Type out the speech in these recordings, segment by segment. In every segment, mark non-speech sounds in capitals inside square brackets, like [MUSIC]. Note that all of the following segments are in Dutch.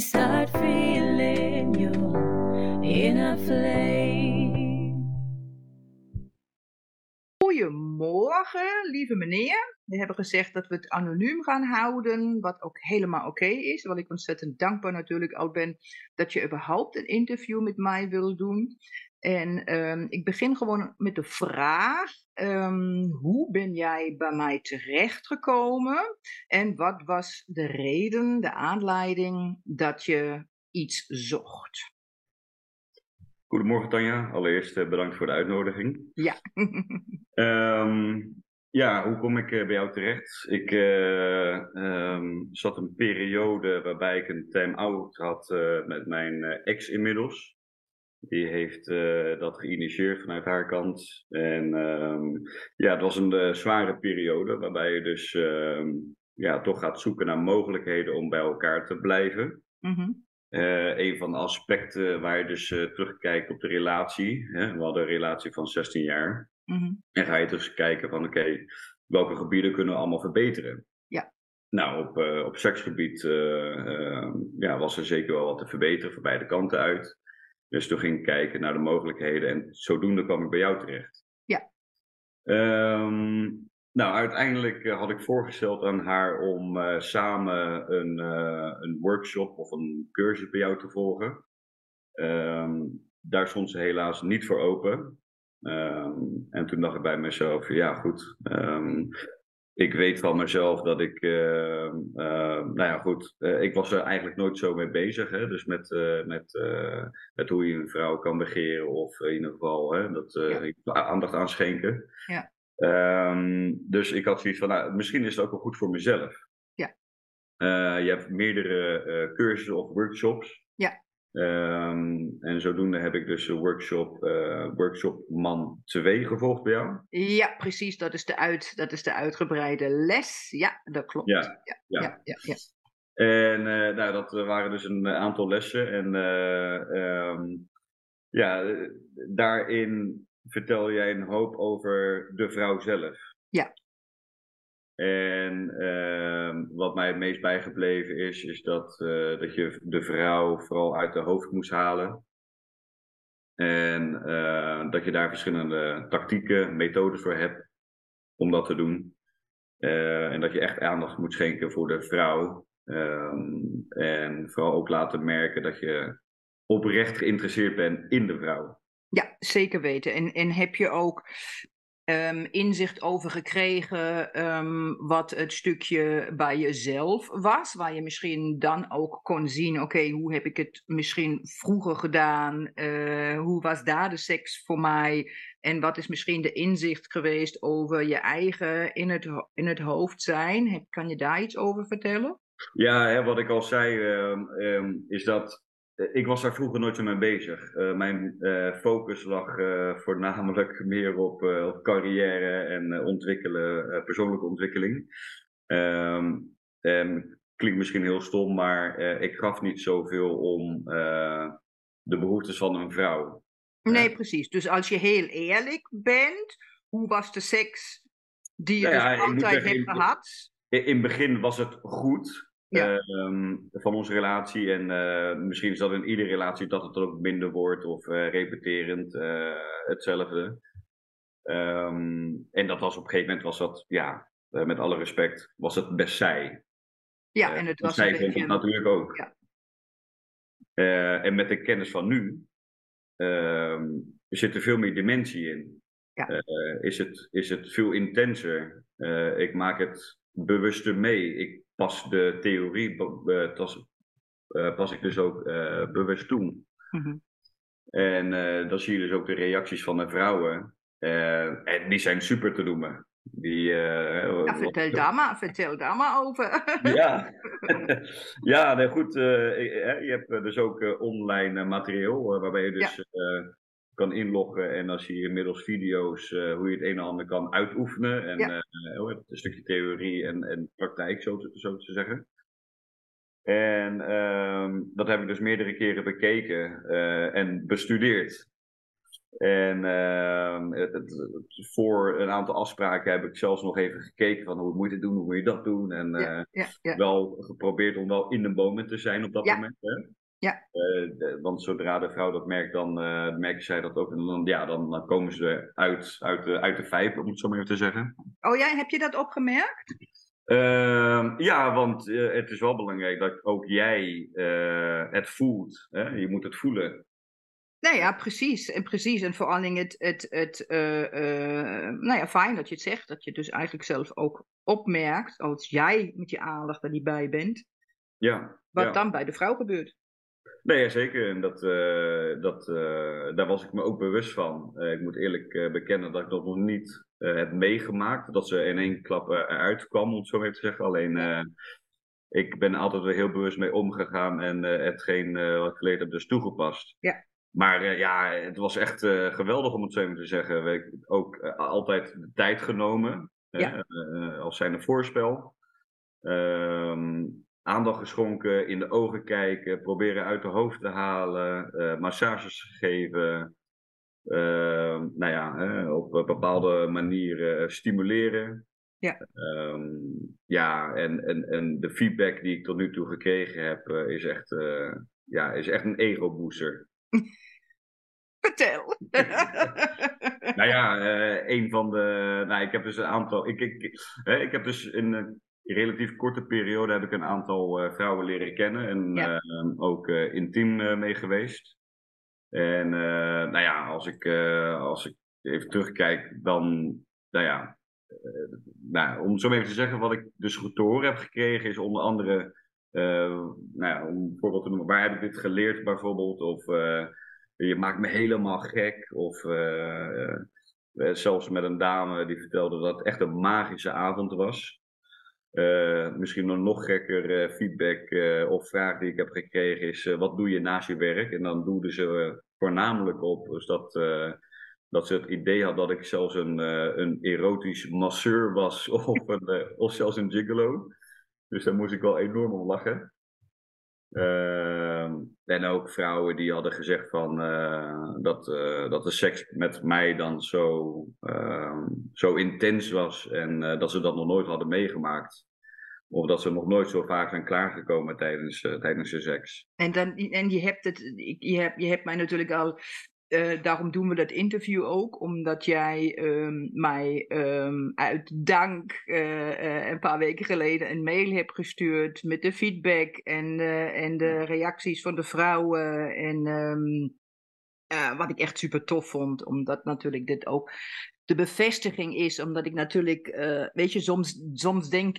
start feeling your inner flame. Goedemorgen, lieve meneer. We hebben gezegd dat we het anoniem gaan houden, wat ook helemaal oké is. Wat ik ontzettend dankbaar natuurlijk al ben dat je überhaupt een interview met mij wil doen. En ehm, ik begin gewoon met de vraag: ehm, hoe ben jij bij mij terechtgekomen? En wat was de reden, de aanleiding dat je iets zocht? Goedemorgen Tanja, allereerst eh, bedankt voor de uitnodiging. Ja. [LAUGHS] Ehm, ja, hoe kom ik eh, bij jou terecht? Ik eh, zat een periode waarbij ik een time-out had met mijn ex inmiddels. Die heeft eh, dat geïnitieerd vanuit haar kant. En ehm, ja, het was een eh, zware periode waarbij je dus ehm, ja, toch gaat zoeken naar mogelijkheden om bij elkaar te blijven. Mhm. Eh, een van de aspecten waar je dus terugkijkt op de relatie. Hè? We hadden een relatie van 16 jaar. Mhm. En ga je dus kijken van oké, welke gebieden kunnen we allemaal verbeteren? Ja. Nou, op, op seksgebied eh, eh, ja, was er zeker wel wat te verbeteren voor beide kanten uit. Dus toen ging ik kijken naar de mogelijkheden en zodoende kwam ik bij jou terecht. Ja. Ehm, nou, uiteindelijk eh, had ik voorgesteld aan haar om eh, samen een, eh, een workshop of een cursus bij jou te volgen. Ehm, daar stond ze helaas niet voor open. Ehm, en toen dacht ik bij mezelf, ja goed, ik weet van mezelf dat ik, ehm, ehm, nou ja goed, eh, ik was er eigenlijk nooit zo mee bezig. Hè? Dus met, eh, met, eh, met hoe je een vrouw kan begeren of in ieder geval hè, dat, Ja. aandacht aan schenken. Ja. Ehm, dus ik had zoiets van, nou, misschien is het ook wel goed voor mezelf. Ja. Je hebt meerdere cursussen of workshops. Ja. Ehm, en zodoende heb ik dus een workshop, eh, workshop Man 2 gevolgd bij jou. Ja, precies. Dat is, de uit, dat is de uitgebreide les. Ja, dat klopt. Ja, ja, ja. ja, ja, ja. En eh, nou, dat eh, waren dus een aantal lessen. En eh, ehm, ja, daarin vertel jij een hoop over de vrouw zelf. Ja. En ehm, wat mij het meest bijgebleven is, is dat, eh, dat je de vrouw vooral uit de hoofd moest halen. En eh, dat je daar verschillende tactieken, methodes voor hebt om dat te doen. Eh, en dat je echt aandacht moet schenken voor de vrouw. Ehm, en vooral ook laten merken dat je oprecht geïnteresseerd bent in de vrouw. Ja, zeker weten. En, en heb je ook ehm, inzicht over gekregen ehm, wat het stukje bij jezelf was? Waar je misschien dan ook kon zien, oké, hoe heb ik het misschien vroeger gedaan? Eh, hoe was daar de seks voor mij? En wat is misschien de inzicht geweest over je eigen in het, in het hoofd zijn? Kan je daar iets over vertellen? Ja, hè, wat ik al zei, ehm, is dat ik was daar vroeger nooit zo mee bezig. Eh, mijn eh, focus lag eh, voornamelijk [LAUGHS] meer op, eh, op carrière en eh, ontwikkelen, eh, persoonlijke ontwikkeling. Ehm, klinkt misschien heel stom, maar eh, ik gaf niet zoveel om eh, de behoeftes van een vrouw. Nee, precies. Dus als je heel eerlijk bent, hoe was de seks die je Nou ja, dus altijd hebt gehad? In het begin was het goed Ja. ehm, van onze relatie. En eh, misschien is dat in iedere relatie dat het er ook minder wordt of eh, repeterend eh, hetzelfde. Ehm, en dat was op een gegeven moment was dat, ja, met alle respect, was het best zij. Ja, en het was zij vond het natuurlijk ook. Ja. En met de kennis van nu ehm, zit er veel meer dimensie in. Ja. Is, het, is het veel intenser. Ik maak het bewuster mee. Ik pas de theorie, be- eh, pas ik dus ook eh, bewust toe. Mhm. En eh, dan zie je dus ook de reacties van de vrouwen. En die zijn super te noemen. Die, uh, ja, vertel, daar maar, vertel daar maar over. [LAUGHS] ja, [LAUGHS] ja nee, goed. Uh, je hebt dus ook online materieel waarbij je dus kan inloggen en dan zie je inmiddels video's hoe je het een en ander kan uitoefenen. En ja. een stukje theorie en, en praktijk, zo te, zo te zeggen. En ehm, dat heb ik dus meerdere keren bekeken en bestudeerd. En uh, het, voor een aantal afspraken heb ik zelfs nog even gekeken van hoe moet je het doen, hoe moet je dat doen. En uh, wel geprobeerd om wel in de moment te zijn op dat moment. Hè? Ja. Uh, want zodra de vrouw dat merkt, dan uh, merken zij dat ook. En dan, ja, dan, dan komen ze uit, uit, de, uit de vijf, om het zo maar even te zeggen. Oh ja, heb je dat opgemerkt? Uh, ja, want uh, het is wel belangrijk dat ook jij het voelt. Hè? Je moet het voelen. Nou ja, precies. En precies. En vooral het, het, het nou ja, fijn dat je het zegt. Dat je dus eigenlijk zelf ook opmerkt, als jij met je aandacht er niet bij bent, ja, wat dan bij de vrouw gebeurt. Nee, ja, zeker. En dat, uh, dat, daar was ik me ook bewust van. ik moet eerlijk bekennen dat ik dat nog niet heb meegemaakt. Dat ze in één klap eruit kwam, om het zo even te zeggen. Alleen ik ben altijd weer heel bewust mee omgegaan en hetgeen wat ik geleerd heb dus toegepast. Ja. Maar ja, het was echt geweldig om het zo te zeggen. We hebben ook altijd de tijd genomen. Ja. als zijn een voorspel. Ehm, aandacht geschonken, in de ogen kijken, proberen uit de hoofd te halen, massages geven. Ehm, nou ja, op bepaalde manieren stimuleren. Ja. Um, ja, en, en, en de feedback die ik tot nu toe gekregen heb, is, echt, ja, is echt een ego-booster. [LAUGHS] Vertel. [LAUGHS] nou ja, uh, een van de. Nou, ik heb dus een aantal. Ik, ik, ik heb dus in een relatief korte periode heb ik een aantal uh, vrouwen leren kennen en ja. uh, ook intiem mee geweest. En nou ja, als ik, als ik even terugkijk, dan. Nou ja, nou, om zo even te zeggen, wat ik dus te horen heb gekregen, is onder andere. nou ja, om een voorbeeld te noemen, waar heb ik dit geleerd bijvoorbeeld? Of je maakt me helemaal gek. Of uh, zelfs met een dame die vertelde dat het echt een magische avond was. Uh, misschien een nog gekker feedback of vraag die ik heb gekregen is: wat doe je naast je werk? En dan doelden ze voornamelijk op dus dat, dat ze het idee had dat ik zelfs een, een erotisch masseur was [LAUGHS] of, een, of zelfs een gigolo. Dus daar moest ik wel enorm om lachen. Uh, en ook vrouwen die hadden gezegd van, uh, dat, uh, dat de seks met mij dan zo, ehm, zo intens was en eh, dat ze dat nog nooit hadden meegemaakt. Of dat ze nog nooit zo vaak zijn klaargekomen tijdens, tijdens de seks. En, dan, en je, hebt het, je, hebt, je hebt mij natuurlijk al uh, daarom doen we dat interview ook, omdat jij um, mij um, uit dank uh, uh, een paar weken geleden een mail hebt gestuurd met de feedback en, en de reacties van de vrouwen. En um, wat ik echt super tof vond, omdat natuurlijk dit ook de bevestiging is, omdat ik natuurlijk, weet je, soms, soms denk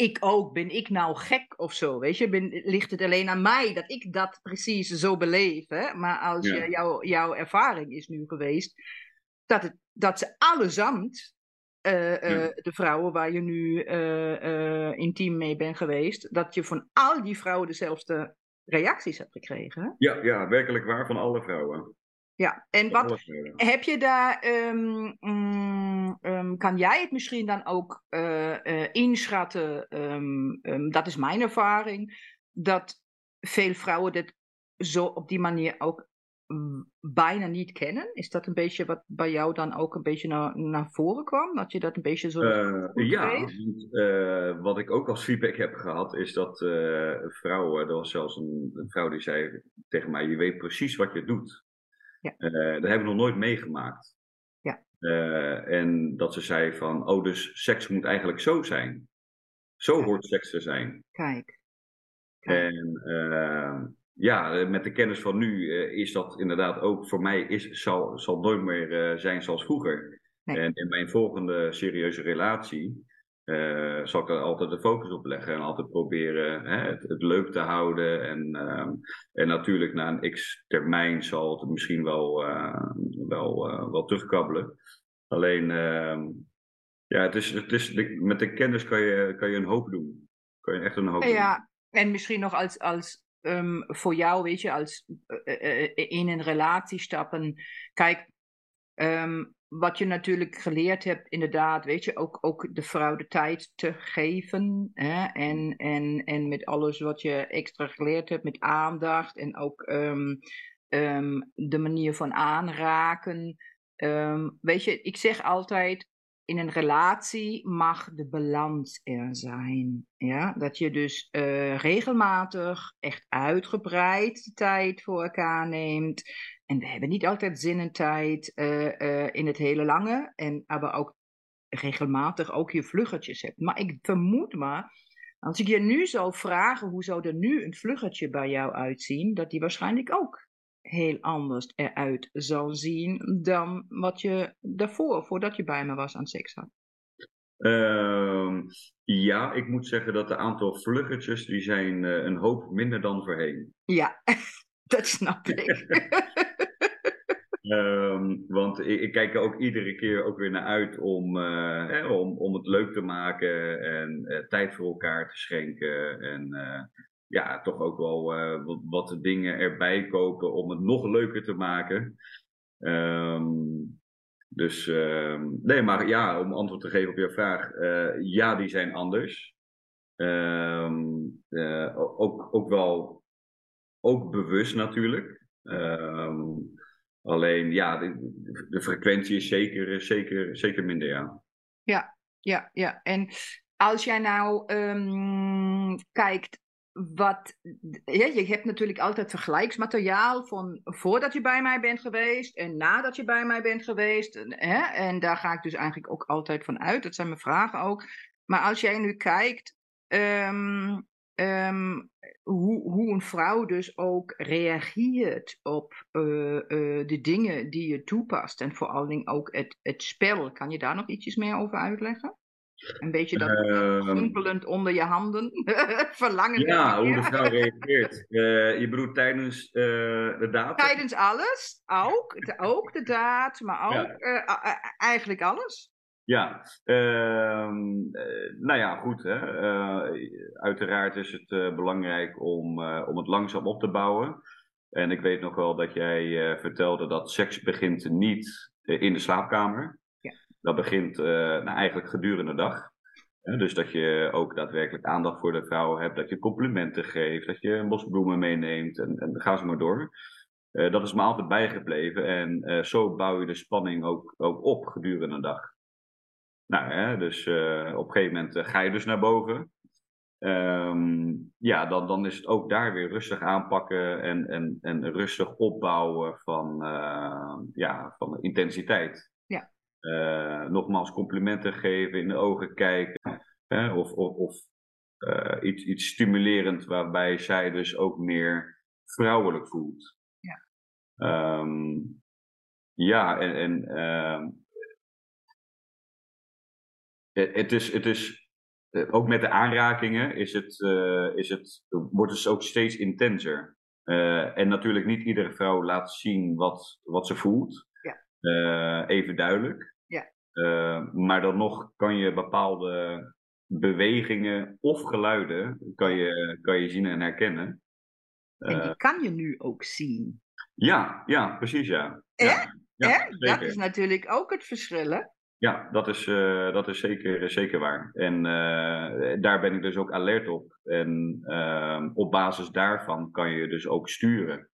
ik ook, ben ik nou gek of zo, weet je? Ben, ligt het alleen aan mij dat ik dat precies zo beleef, hè? Maar als je, jou, jouw ervaring is nu geweest, dat, het, dat ze allesamt, uh, uh, de vrouwen waar je nu uh, intiem mee bent geweest, dat je van al die vrouwen dezelfde reacties hebt gekregen. Ja, ja, werkelijk waar, van alle vrouwen. Ja, en wat heb je daar, um, um, kan jij het misschien dan ook uh, uh, inschatten, um, dat is mijn ervaring, dat veel vrouwen dit zo op die manier ook bijna niet kennen? Is dat een beetje wat bij jou dan ook een beetje naar, naar voren kwam? Dat je dat een beetje zo. Uh, ja, uh, wat ik ook als feedback heb gehad, is dat uh, vrouwen, er was zelfs een, een, vrouw die zei tegen mij: Je weet precies wat je doet. Ja. Uh, dat heb ik nog nooit meegemaakt. Ja. Uh, en dat ze zei van, oh, dus seks moet eigenlijk zo zijn. Zo hoort seks te zijn. Kijk. Kijk. En uh, ja, met de kennis van nu is dat inderdaad ook voor mij, is, zal, zal nooit meer zijn zoals vroeger. Nee. En in mijn volgende serieuze relatie uh, zal ik daar altijd de focus op leggen en altijd proberen hè, het, het, leuk te houden. En, uh, en natuurlijk na een x termijn zal het misschien wel, uh, wel, wel terugkabbelen. Alleen, ehm, Ja, het is, het is, met de kennis kan je, kan je een hoop doen. Kan je echt een hoop doen. Ja, en misschien nog als, als um, voor jou, weet je, als in een relatie stappen. Kijk, um, wat je natuurlijk geleerd hebt, inderdaad, weet je, ook, ook de vrouw de tijd te geven. Hè? En, en, en met alles wat je extra geleerd hebt, met aandacht en ook um, um, de manier van aanraken. Um, weet je, ik zeg altijd, in een relatie mag de balans er zijn. Ja? Dat je dus uh, regelmatig, echt uitgebreid tijd voor elkaar neemt. En we hebben niet altijd zin en tijd uh, uh, in het hele lange. En, maar ook regelmatig ook je vluggertjes hebt. Maar ik vermoed maar, als ik je nu zou vragen hoe zou er nu een vluggertje bij jou uitzien, dat die waarschijnlijk ook heel anders eruit zal zien dan wat je daarvoor, voordat je bij me was aan seks had? Uh, ja, ik moet zeggen dat de aantal vluggertjes, die zijn uh, een hoop minder dan voorheen. Ja, [LAUGHS] dat snap ik. [LAUGHS] um, want ik, kijk er ook iedere keer ook weer naar uit om, uh, om, om het leuk te maken en uh, tijd voor elkaar te schenken. En ja, toch ook wel wat, wat, dingen erbij kopen om het nog leuker te maken. Um, dus uh, nee, maar ja, om antwoord te geven op je vraag, ja, die zijn anders. Ook, ook wel ook bewust natuurlijk. Um, alleen ja, de, de, frequentie is zeker, zeker, zeker minder, ja. Ja, ja, ja. En als jij nou um, kijkt wat, je hebt natuurlijk altijd vergelijksmateriaal van voordat je bij mij bent geweest en nadat je bij mij bent geweest. Hè? En daar ga ik dus eigenlijk ook altijd van uit. Dat zijn mijn vragen ook. Maar als jij nu kijkt um, um, hoe, hoe een vrouw dus ook reageert op uh, uh, de dingen die je toepast en vooral ook het, het spel, kan je daar nog ietsjes meer over uitleggen? Een beetje dat uh, onder je handen. [LAUGHS] Verlangen. Ja, hoe de vrouw reageert. Uh, je bedoelt tijdens uh, de daad? Tijdens alles. Ook. De, ook de daad, maar ook ja. Eh, eigenlijk alles. Ja, ehm, nou ja, goed. Hè. uiteraard is het belangrijk om, om het langzaam op te bouwen. En ik weet nog wel dat jij vertelde dat seks begint niet in de slaapkamer. Dat begint nou, eigenlijk gedurende de dag. dus dat je ook daadwerkelijk aandacht voor de vrouw hebt, dat je complimenten geeft, dat je een bos bloemen meeneemt en, en ga ze maar door. Dat is me altijd bijgebleven en zo bouw je de spanning ook, ook op gedurende de dag. Nou, hè, dus op een gegeven moment ga je dus naar boven. Um, ja, dan, dan is het ook daar weer rustig aanpakken en, en, en rustig opbouwen van, ja, van intensiteit. Uh, nogmaals complimenten geven, in de ogen kijken. Hè, of of, of iets, iets stimulerend waarbij zij dus ook meer vrouwelijk voelt. Ja, um, ja en, en uh, het, is, het is eh, ook met de aanrakingen is het, is het, wordt het ook steeds intenser. en natuurlijk niet iedere vrouw laat zien wat, wat ze voelt. Uh, even duidelijk. Ja. Maar dan nog kan je bepaalde bewegingen of geluiden kan je, kan je zien en herkennen. En die kan je nu ook zien. Ja, ja, precies ja. Ja, ja, dat is natuurlijk ook het verschil hè? Ja, dat is, dat is zeker, zeker waar. En daar ben ik dus ook alert op. En ehm, op basis daarvan kan je dus ook sturen.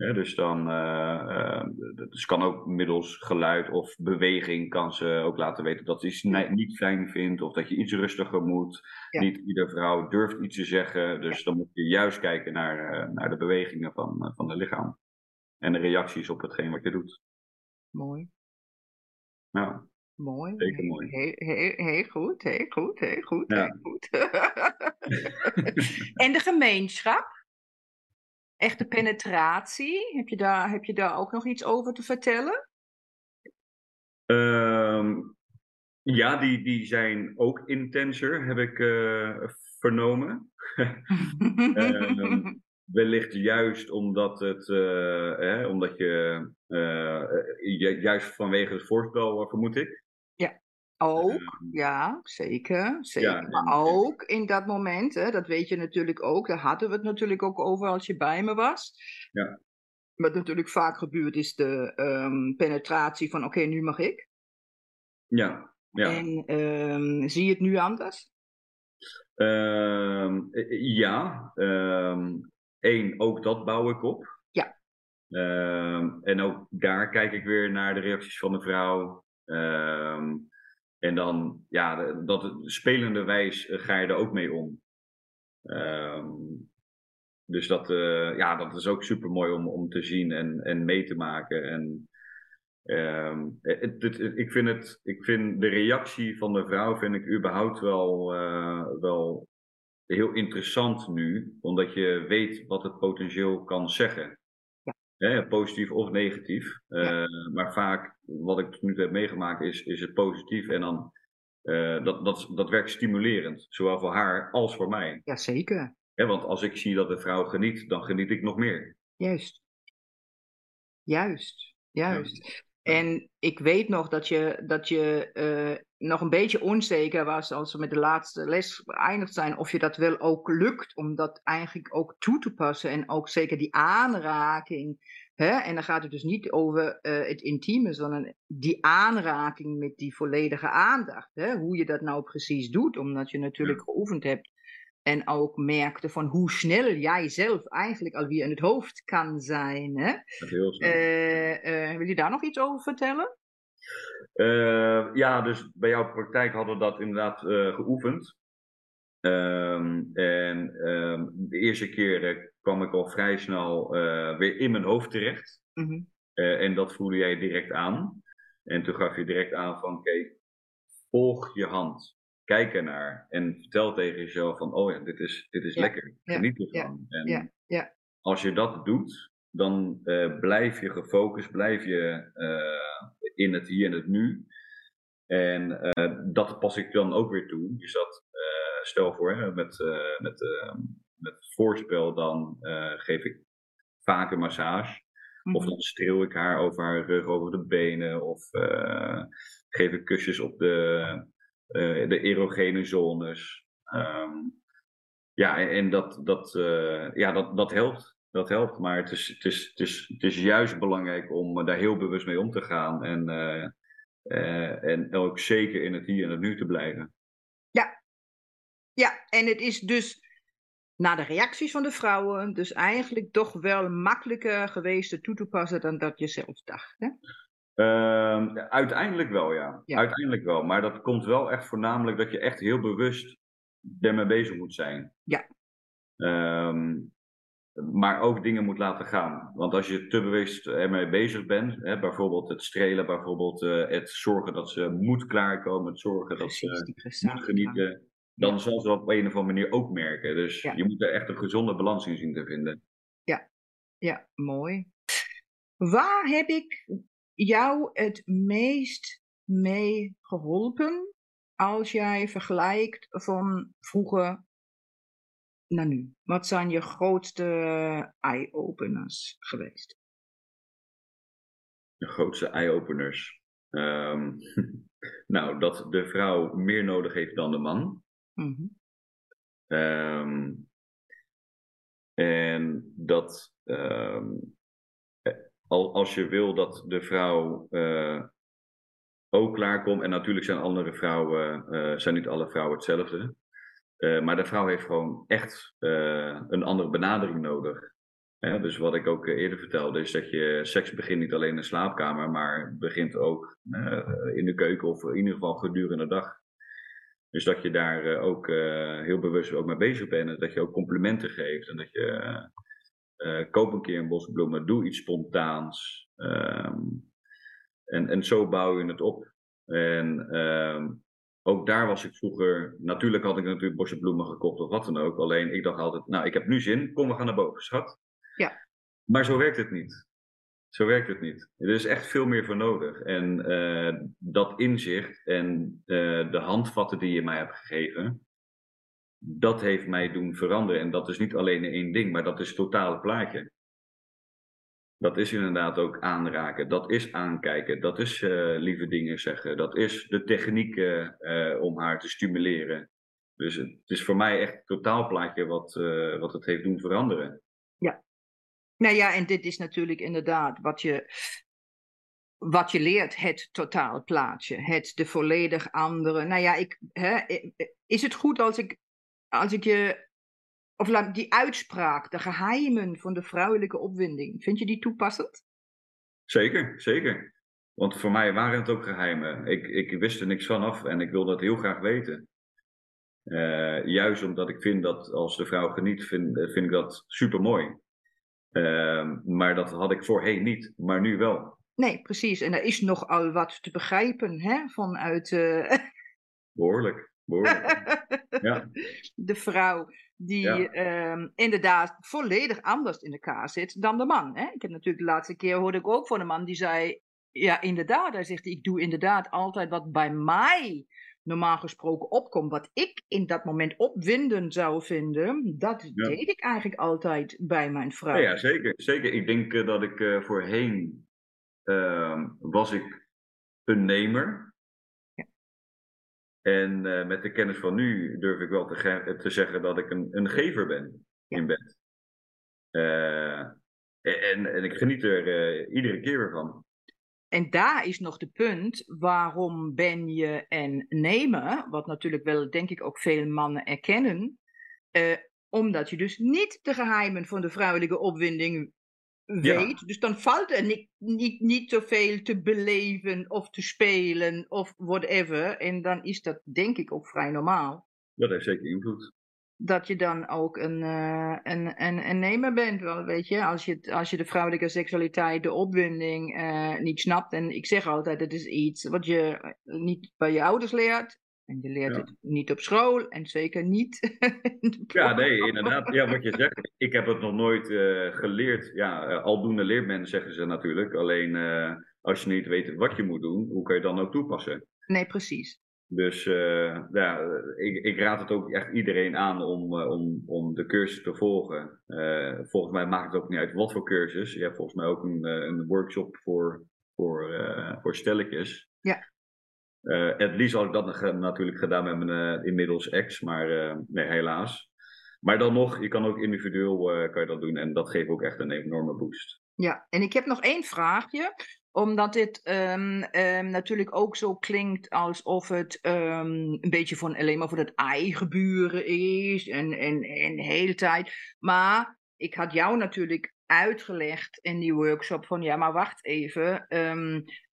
Ja, dus dan uh, dus kan ook middels geluid of beweging kan ze ook laten weten dat ze iets niet fijn vindt of dat je iets rustiger moet. Ja. Niet iedere vrouw durft iets te zeggen, dus dan moet je juist kijken naar, naar de bewegingen van, van het lichaam en de reacties op hetgeen wat je doet. Mooi. Nou, mooi. Zeker mooi. Heel, heel, heel goed, heel goed, heel goed, ja. heel goed. [LAUGHS] en de gemeenschap? echte penetratie. Heb je daar, heb je daar ook nog iets over te vertellen? Um, ja, die, die zijn ook intenser, heb ik uh, vernomen. um, [LAUGHS] wellicht juist omdat, het, uh, hè, omdat je, uh, juist vanwege het voorspel, vermoed ik. Ja. Ook, Ehm, ja, zeker. zeker. ja, maar ook in dat moment, hè, dat weet je natuurlijk ook, daar hadden we het natuurlijk ook over als je bij me was. ja, Wat natuurlijk vaak gebeurt is de ehm, penetratie van oké, nu mag ik. ja, ja. En ehm, zie je het nu anders? Eh, ja, één, ook dat bouw ik op. Ja, Ehm, en ook daar kijk ik weer naar de reacties van de vrouw. Ehm, en dan, ja, dat spelende wijs eh, ga je er ook mee om. Ehm, dus dat, eh, ja, dat is ook super mooi om, om te zien en, en mee te maken. En, ehm, het, het- het- ik, vind het, ik vind de reactie van de vrouw vind ik überhaupt wel, wel heel interessant nu, omdat je weet wat het potentieel kan zeggen. Hè, positief of negatief. ja, Eh, maar vaak, wat ik tot nu toe heb meegemaakt, is, is het positief. En dan, eh, dat, dat, dat werkt stimulerend, zowel voor haar als voor mij. ja, zeker. Hè, want als ik zie dat de vrouw geniet, dan geniet ik nog meer. Juist, juist, Ja, juist. ja. En ik weet nog dat je, dat je eh, nog een beetje onzeker was als we met de laatste les geëindigd zijn, of je dat wel ook lukt om dat eigenlijk ook toe te passen. En ook zeker die aanraking. Hè? En dan gaat het dus niet over eh, het intieme, sondern die aanraking met die volledige aandacht. Hè? Hoe je dat nou precies doet, omdat je natuurlijk Ja, geoefend hebt. En ook merkte van hoe snel jij zelf eigenlijk alweer in het hoofd kan zijn. Hè? dat heel snel. Eh, eh, wil je daar nog iets over vertellen? Eh, ja, dus bij jouw praktijk hadden we dat inderdaad eh, geoefend. Ehm, en ehm, de eerste keer eh, kwam ik al vrij snel eh, weer in mijn hoofd terecht. Mhm. En dat voelde jij direct aan. En toen gaf je direct aan van, oké, volg je hand. Kijk ernaar. En vertel tegen jezelf van, oh ja, dit is, dit is Ja, lekker. ja, Geniet ervan. En ja, ja, als je dat doet, dan blijf je gefocust, blijf je in het hier en het nu. En eh, dat pas ik dan ook weer toe. Dus dat, eh, stel voor, hè, met, eh, met, eh, met het voorspel dan geef ik vaak een massage. Of mhm, dan streel ik haar over haar rug, over de benen. Of geef ik kusjes op de, de erogene zones. Ehm, ja, en dat, dat, ja, dat, dat helpt. Dat helpt. Maar het is, het, is, het, is, het is juist belangrijk om daar heel bewust mee om te gaan. En, eh, eh, en ook zeker in het hier en het nu te blijven. ja, ja, en het is dus naar de reacties van de vrouwen, dus eigenlijk toch wel makkelijker geweest toe te passen dan dat je zelf dacht. Hè? Ehm, uiteindelijk wel, ja. Ja, Uiteindelijk wel. Maar dat komt wel echt voornamelijk dat je echt heel bewust ermee bezig moet zijn. ja, Ehm, maar ook dingen moet laten gaan. Want als je te bewust ermee bezig bent, hè, bijvoorbeeld het strelen, bijvoorbeeld eh, het zorgen dat ze moet klaarkomen, het zorgen dat ze moet genieten, dan Ja, zal ze dat op een of andere manier ook merken. Dus ja, je moet er echt een gezonde balans in zien te vinden. ja, ja, mooi. Waar heb ik jou het meest mee geholpen als jij vergelijkt van vroeger naar nu? Wat zijn je grootste eye-openers geweest? De grootste eye-openers. Ehm, [LAUGHS] nou, dat de vrouw meer nodig heeft dan de man. Mhm. Ehm, en dat al, als je wil dat de vrouw eh, ook klaarkomt, en natuurlijk zijn andere vrouwen, eh, zijn niet alle vrouwen hetzelfde. Eh, maar de vrouw heeft gewoon echt eh, een andere benadering nodig. Dus wat ik ook eh, eerder vertelde, is dat je seks begint niet alleen in de slaapkamer, maar begint ook in de keuken of in ieder geval gedurende de dag. Dus dat je daar ook heel bewust ook mee bezig bent. En dat je ook complimenten geeft. En dat je koop een keer een bos bloemen, doe iets spontaans. Ehm, en, en zo bouw je het op. En ehm, ook daar was ik vroeger. Natuurlijk had ik natuurlijk bosje bloemen gekocht of wat dan ook. Alleen ik dacht altijd, nou ik heb nu zin, kom we gaan naar boven, schat. Ja, Maar zo werkt het niet. Zo werkt het niet. Er is echt veel meer voor nodig. En eh, dat inzicht en eh, de handvatten die je mij hebt gegeven, dat heeft mij doen veranderen. En dat is niet alleen één ding, maar dat is het totale plaatje. Dat is inderdaad ook aanraken, dat is aankijken, dat is uh, lieve dingen zeggen, dat is de technieken uh, om haar te stimuleren. Dus het is voor mij echt het totaalplaatje wat, wat het heeft doen veranderen. Ja. Nou ja, en dit is natuurlijk inderdaad wat je, wat je leert, het totaalplaatje. Het de volledig andere. Nou ja, ik, hè, is het goed als ik, als ik je of die uitspraak, de geheimen van de vrouwelijke opwinding, vind je die toepassend? Zeker, zeker. Want voor mij waren het ook geheimen. Ik, ik wist er niks van af en ik wilde dat heel graag weten. Uh, juist omdat ik vind dat als de vrouw geniet, vind, vind ik dat super mooi. Uh, maar dat had ik voorheen niet, maar nu wel. Nee, precies. En er is nogal wat te begrijpen hè, vanuit. Uh... Behoorlijk, behoorlijk. [LAUGHS] ja. De vrouw die ja. um, inderdaad volledig anders in elkaar zit dan de man. Hè? Ik heb natuurlijk de laatste keer hoorde ik ook van een man die zei, ja inderdaad, hij zegt ik doe inderdaad altijd wat bij mij normaal gesproken opkomt, wat ik in dat moment opwindend zou vinden, dat deed ik eigenlijk altijd bij mijn vrouw. Ja, ja zeker, zeker. Ik denk uh, dat ik uh, voorheen uh, was ik een nemer. En uh, met de kennis van nu durf ik wel te, te zeggen dat ik een, een gever ben in bed. Uh, en, en ik geniet er uh, iedere keer weer van. En daar is nog de punt, waarom ben je en nemen, wat natuurlijk wel denk ik ook veel mannen erkennen, omdat je dus niet de geheimen van de vrouwelijke opwinding weet. Dus dan valt er niet, niet, niet zoveel te beleven of te spelen of whatever. En dan is dat denk ik ook vrij normaal. Dat heeft zeker invloed. Dat je dan ook een, uh, een, een, een nemer bent, wel, weet je. Als je, als je de vrouwelijke seksualiteit, de opwinding uh, niet snapt. En ik zeg altijd, het is iets wat je niet bij je ouders leert. En je leert het niet op school en zeker niet. [LAUGHS] ja, nee, inderdaad. Ja, wat je zegt. Ik heb het nog nooit uh, geleerd. Ja, uh, aldoende leert men, zeggen ze natuurlijk. Alleen uh, als je niet weet wat je moet doen, hoe kan je dan ook toepassen? Nee, precies. Dus ja, ik, ik, raad het ook echt iedereen aan om, om, om de cursus te volgen. volgens mij maakt het ook niet uit wat voor cursus. Je hebt volgens mij ook een, een workshop voor, voor, voor stelletjes. Ja. Uh, het liefst had ik dat natuurlijk gedaan met mijn uh, inmiddels ex, maar nee, helaas. Maar dan nog, je kan ook individueel kan je dat doen en dat geeft ook echt een enorme boost. Ja, en ik heb nog één vraagje, omdat dit um, um, natuurlijk ook zo klinkt alsof het um, een beetje van alleen maar voor het eigen buren is en, en, en de hele tijd. Maar ik had jou natuurlijk uitgelegd in die workshop van ja, maar wacht even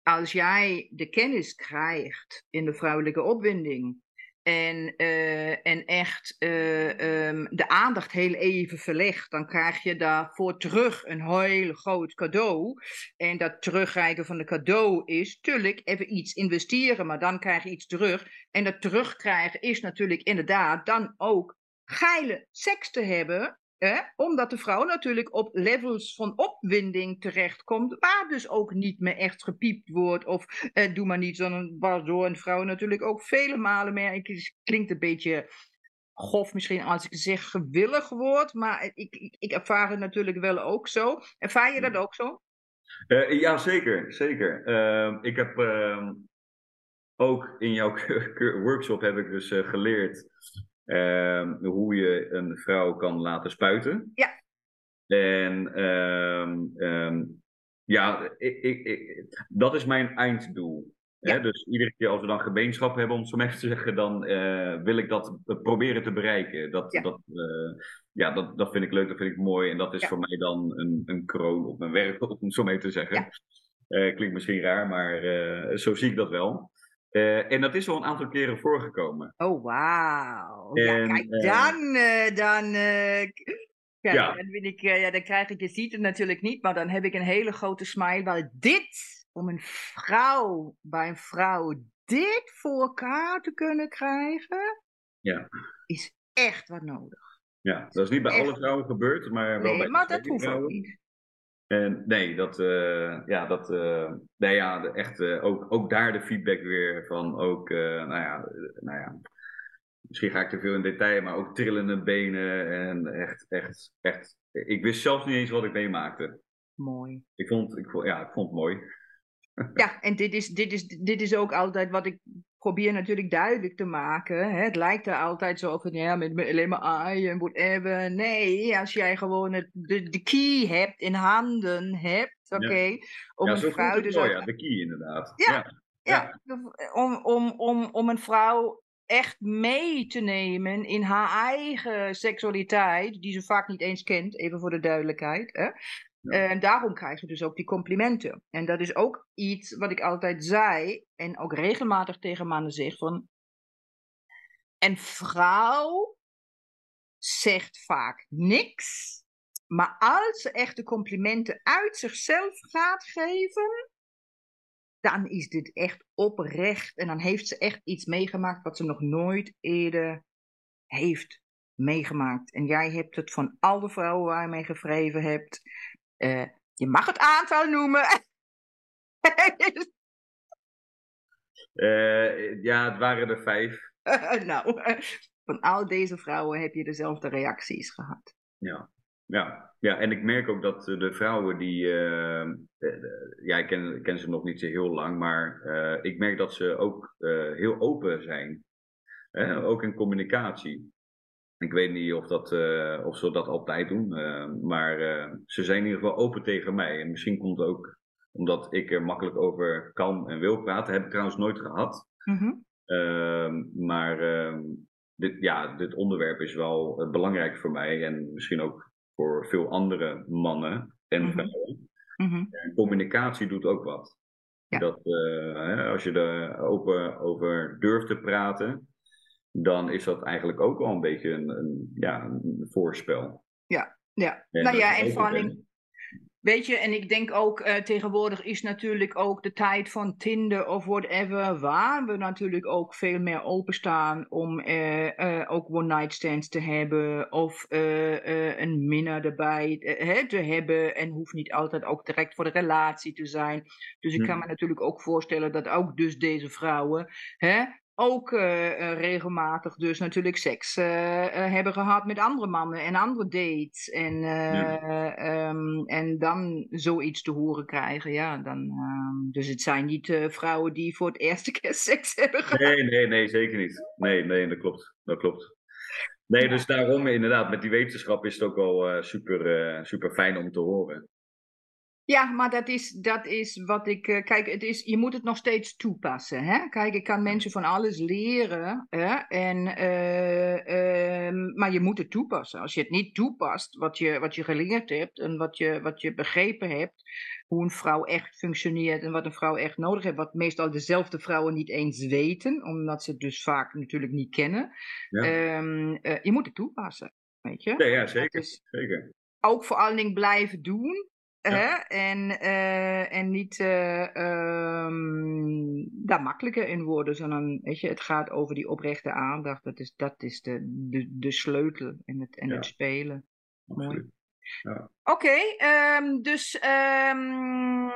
als jij de kennis krijgt in de vrouwelijke opwinding en, uh, en echt uh, um, de aandacht heel even verlegt, dan krijg je daarvoor terug een heel groot cadeau. En dat terugkrijgen van de cadeau is natuurlijk even iets investeren, maar dan krijg je iets terug. En dat terugkrijgen is natuurlijk inderdaad dan ook geile seks te hebben omdat de vrouw natuurlijk op levels van opwinding terechtkomt, waar dus ook niet meer echt gepiept wordt. Of eh, doe maar niet, zo'n waardoor een vrouw natuurlijk ook vele malen meer. Het klinkt een beetje grof misschien als ik zeg gewillig wordt, maar ik, ik, ik ervaar het natuurlijk wel ook zo. Ervaar je dat ook zo? Uh, ja, zeker. zeker. Uh, ik heb ehm, ook in jouw [LAUGHS] workshop heb ik dus uh, geleerd Ehm, hoe je een vrouw kan laten spuiten. Ja. En um, ja, ik, ik, ik, dat is mijn einddoel. Ja. Hè? Dus iedere keer als we dan gemeenschap hebben, om zo maar even te zeggen, dan uh, wil ik dat proberen te bereiken. Dat, ja. Dat, uh, ja, dat, dat vind ik leuk, dat vind ik mooi. En dat is ja. voor mij dan een, een kroon op mijn werk, [LAUGHS] om zo mee te zeggen. Uh, klinkt misschien raar, maar zo zie ik dat wel. Uh, en dat is al een aantal keren voorgekomen. Oh, wauw. Ja, kijk, uh, dan, uh, dan, kijk, ja. dan, ik, ja, dan krijg ik, je ziet het natuurlijk niet, maar dan heb ik een hele grote smile. Wel, dit, om een vrouw, bij een vrouw, dit voor elkaar te kunnen krijgen, ja. is echt wat nodig. Ja, dat is niet bij echt. alle vrouwen gebeurd, maar wel nee, bij maar dat hoeft ook niet. En nee, dat, uh, ja, dat, uh, nee, ja, echt, uh, ook, ook daar de feedback weer van, ook, nou ja, nou ja, misschien ga ik te veel in detail, maar ook trillende benen en echt, echt, echt, ik wist zelfs niet eens wat ik meemaakte. mooi. Ik vond, ik, vond- ja, ik vond het mooi. Ja, en dit is, dit, is, dit is ook altijd wat ik probeer natuurlijk duidelijk te maken. Hè? Het lijkt er altijd zo van, ja, met met alleen maar I en whatever. Nee, als jij gewoon het, de, de key hebt, in handen hebt, oké, om ja, een zo vrouw dus dus ook ja, de key inderdaad. Ja. ja. Ja, om, om, om, om een vrouw echt mee te nemen in haar eigen seksualiteit, die ze vaak niet eens kent, even voor de duidelijkheid. Hè? En daarom krijg je dus ook die complimenten. En dat is ook iets wat ik altijd zei, en ook regelmatig tegen mannen zeg, van een vrouw zegt vaak niks, maar als ze echt de complimenten uit zichzelf gaat geven, dan is dit echt oprecht. En dan heeft ze echt iets meegemaakt wat ze nog nooit eerder heeft meegemaakt. En jij hebt het van alle vrouwen waar je mee gevreven hebt. Eh, je mag het aantal noemen. [LAUGHS] Eh, ja, het waren er vijf. [LAUGHS] nou, van al deze vrouwen heb je dezelfde reacties gehad. Ja. Ja. ja, en ik merk ook dat de vrouwen die. eh, ja, ik ken, ken ze nog niet zo heel lang, maar ik merk dat ze ook heel open zijn. Hè, ook in communicatie. Ik weet niet of, dat, eh, of ze dat altijd doen, eh, maar eh, ze zijn in ieder geval open tegen mij. En misschien komt het ook omdat ik er makkelijk over kan en wil praten. Heb ik trouwens nooit gehad. Mhm. Ehm, maar ehm, dit, ja, dit onderwerp is wel belangrijk voor mij en misschien ook voor veel andere mannen en Mhm. vrouwen. Mhm. En communicatie doet ook wat. Ja. Dat, als je er open over durft te praten, dan is dat eigenlijk ook al een beetje een, een, ja, een voorspel. Ja, En nou ja, en in, Weet je, en ik denk ook eh, tegenwoordig is natuurlijk ook de tijd van Tinder of whatever, waar we natuurlijk ook veel meer openstaan om eh, eh, ook one-night stands te hebben of een minnaar erbij hè, te hebben en hoeft niet altijd ook direct voor de relatie te zijn. Dus ik Hm. kan me natuurlijk ook voorstellen dat ook dus deze vrouwen hè, ook eh, eh, regelmatig dus natuurlijk seks eh, hebben gehad met andere mannen en andere dates. En, eh, ehm, en dan zoiets te horen krijgen, ja, dan... ehm, dus het zijn niet vrouwen die voor het eerste [LAUGHS] keer seks hebben gehad. Nee, nee, nee, zeker niet. Nee, nee, dat klopt. Dat klopt. Nee, dus daarom inderdaad, met die wetenschap is het ook wel super, super fijn om te horen. Ja, maar dat is, dat is wat ik. eh, kijk, het is, je moet het nog steeds toepassen. Hè? Kijk, ik kan mensen van alles leren. Hè? En, eh, ehm, maar je moet het toepassen. Als je het niet toepast, wat je, wat je geleerd hebt en wat je, wat je begrepen hebt. Hoe een vrouw echt functioneert en wat een vrouw echt nodig heeft. Wat meestal dezelfde vrouwen niet eens weten, omdat ze het dus vaak natuurlijk niet kennen. Ja. Ehm, eh, je moet het toepassen. Weet je? Ja, ja zeker. is- zeker. ook voor allen dingen blijven doen. Hè? En, eh, en niet ehm, daar makkelijker in worden. Sondern, weet je, het gaat over die oprechte aandacht. Dat is, dat is de, de, de sleutel en het, en Ja. het spelen. Mooi. Ja. Oké, ehm, dus ehm,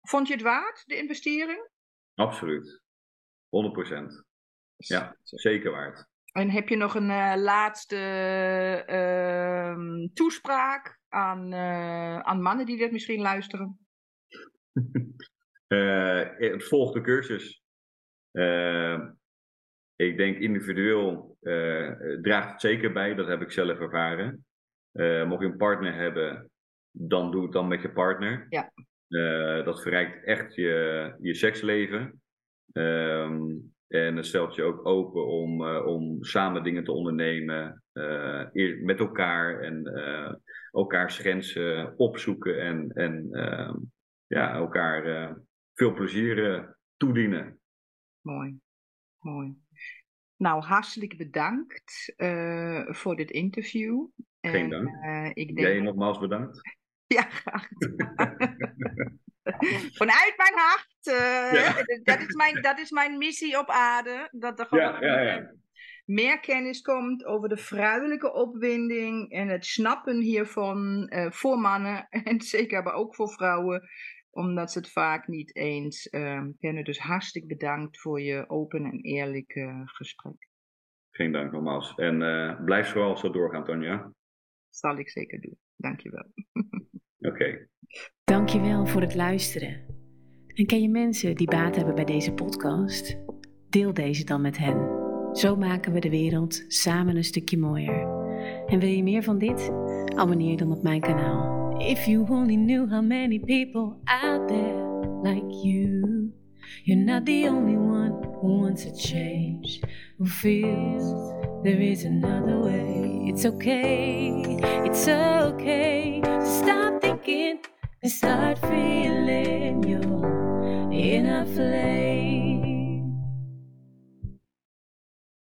vond je het waard, de investering? Absoluut. 100%. Ja, zeker waard. En heb je nog een eh, laatste ehm, toespraak aan, eh, aan mannen die dit misschien luisteren? [LAUGHS] Eh, volg de cursus. Eh, ik denk individueel draagt het zeker bij, dat heb ik zelf ervaren. Mocht je een partner hebben, dan doe het dan met je partner. Ja. Dat verrijkt echt je, je seksleven. Ehm, en het stelt je ook open om, eh, om samen dingen te ondernemen eh, met elkaar en eh, elkaars grenzen opzoeken en, en ehm, ja, elkaar veel plezier toedienen. Mooi, mooi. Nou, hartelijk bedankt voor dit interview. Geen En, dank. ik denk, Jij nogmaals bedankt. [LAUGHS] Ja, graag. [LAUGHS] [LAUGHS] Vanuit mijn hart. eh, Ja. dat, is mijn, dat is mijn missie op aarde. Dat er gewoon Ja, meer kennis komt over de vrouwelijke opwinding en het snappen hiervan eh, voor mannen [LAUGHS] en zeker maar ook voor vrouwen, omdat ze het vaak niet eens ehm, kennen. Dus hartstikke bedankt voor je open en eerlijk eh, gesprek. Geen dank nogmaals. En eh, blijf vooral zo doorgaan, Tanja. Zal ik zeker doen. Dankjewel. [LAUGHS] Oké. Dankjewel voor het luisteren. En ken je mensen die baat hebben bij deze podcast? Deel deze dan met hen. Zo maken we de wereld samen een stukje mooier. En wil je meer van dit? Abonneer dan op mijn kanaal. If you only knew how many people out there like you. You're not the only one who wants a change, who feels there is another way. It's okay, it's okay. Stop thinking start feeling your inner flame.